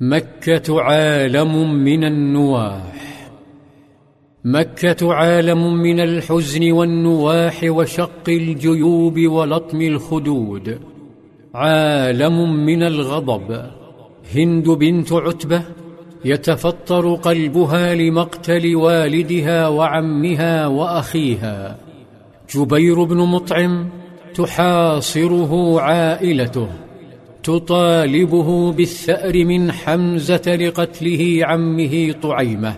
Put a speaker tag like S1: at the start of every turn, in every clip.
S1: مكة عالم من النواح. مكة عالم من الحزن والنواح وشق الجيوب ولطم الخدود. عالم من الغضب. هند بنت عتبة يتفطر قلبها لمقتل والدها وعمها وأخيها. جبير بن مطعم تحاصره عائلته. تطالبه بالثأر من حمزة لقتله عمه طعيمة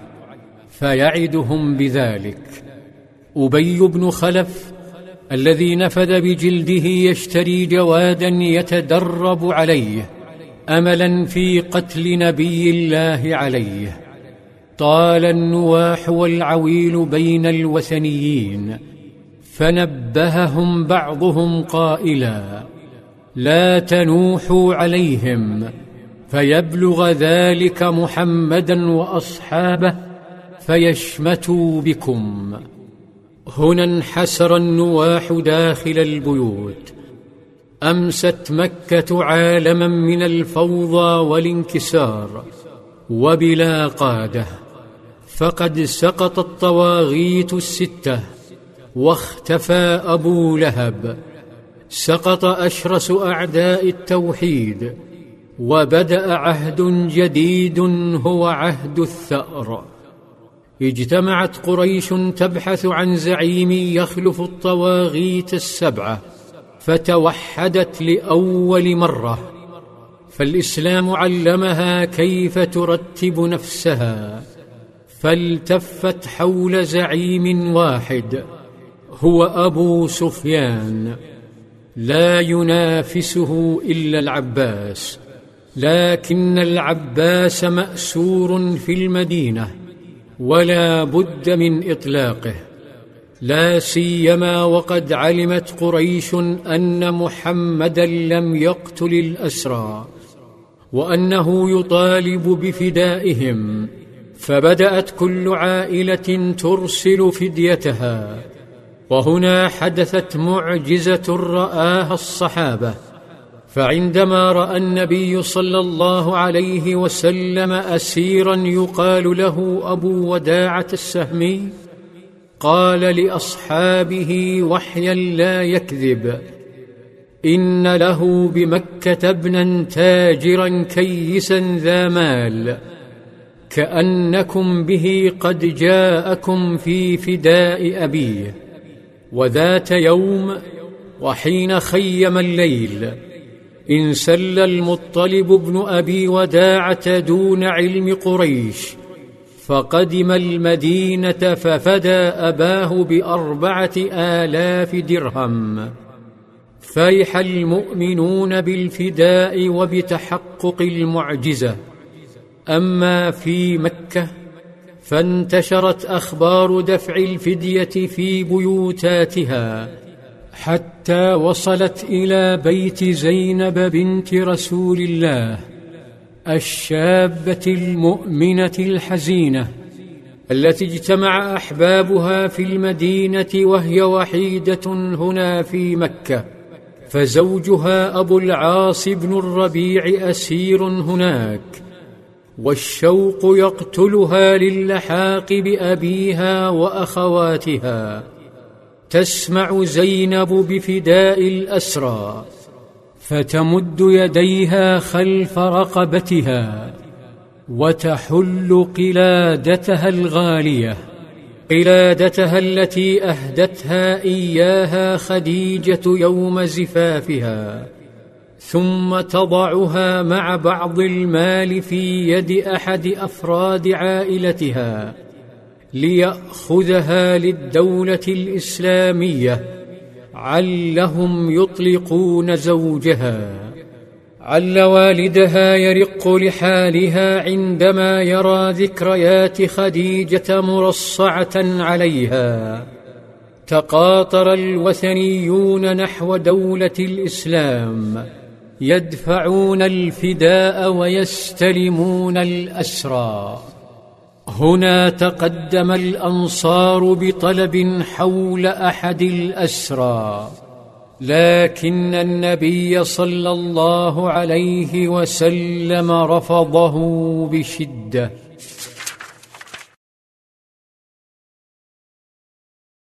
S1: فيعدهم بذلك. أبي بن خلف الذي نفذ بجلده يشتري جوادا يتدرب عليه املا في قتل نبي الله عليه. طال النواح والعويل بين الوثنيين فنبههم بعضهم قائلا لا تنوحوا عليهم فيبلغ ذلك محمدا وأصحابه فيشمتوا بكم. هنا انحسر النواح داخل البيوت. أمست مكة عالما من الفوضى والانكسار وبلا قادة. فقد سقط الطواغيت الستة واختفى أبو لهب. سقط أشرس أعداء التوحيد وبدأ عهد جديد هو عهد الثأر. اجتمعت قريش تبحث عن زعيم يخلف الطواغيت السبعه فتوحدت لأول مرة. فالإسلام علمها كيف ترتب نفسها. فالتفت حول زعيم واحد هو أبو سفيان. لا ينافسه إلا العباس لكن العباس مأسور في المدينة ولا بد من إطلاقه. لا سيما وقد علمت قريش أن محمدا لم يقتل الأسرى وأنه يطالب بفدائهم فبدأت كل عائلة ترسل فديتها. وهنا حدثت معجزة رآها الصحابة فعندما رأى النبي صلى الله عليه وسلم اسيرا يقال له أبو وداعة السهمي قال لأصحابه وحيا لا يكذب إن له بمكة ابنا تاجرا كيسا ذا مال كأنكم به قد جاءكم في فداء أبيه. وذات يوم وحين خيم الليل انسل المطلب بن أبي وداعة دون علم قريش فقدم المدينة ففدى أباه بأربعة آلاف درهم. فرح المؤمنون بالفداء وبتحقق المعجزة. أما في مكة فانتشرت أخبار دفع الفدية في بيوتاتها حتى وصلت إلى بيت زينب بنت رسول الله الشابة المؤمنة الحزينة التي اجتمع أحبابها في المدينة وهي وحيدة هنا في مكة فزوجها أبو العاص بن الربيع أسير هناك. والشوق يقتلها للحاق بأبيها وأخواتها. تسمع زينب بفداء الأسرى فتمد يديها خلف رقبتها وتحل قلادتها الغالية. قلادتها التي أهدتها إياها خديجة يوم زفافها. ثم تضعها مع بعض المال في يد أحد أفراد عائلتها ليأخذها للدولة الإسلامية علهم يطلقون زوجها. عل والدها يرق لحالها عندما يرى ذكريات خديجة مرصعة عليها. تقاطر الوثنيون نحو دولة الإسلام. يدفعون الفداء ويستلمون الأسرى. هنا تقدم الأنصار بطلب حول أحد الأسرى. لكن النبي صلى الله عليه وسلم رفضه بشدة.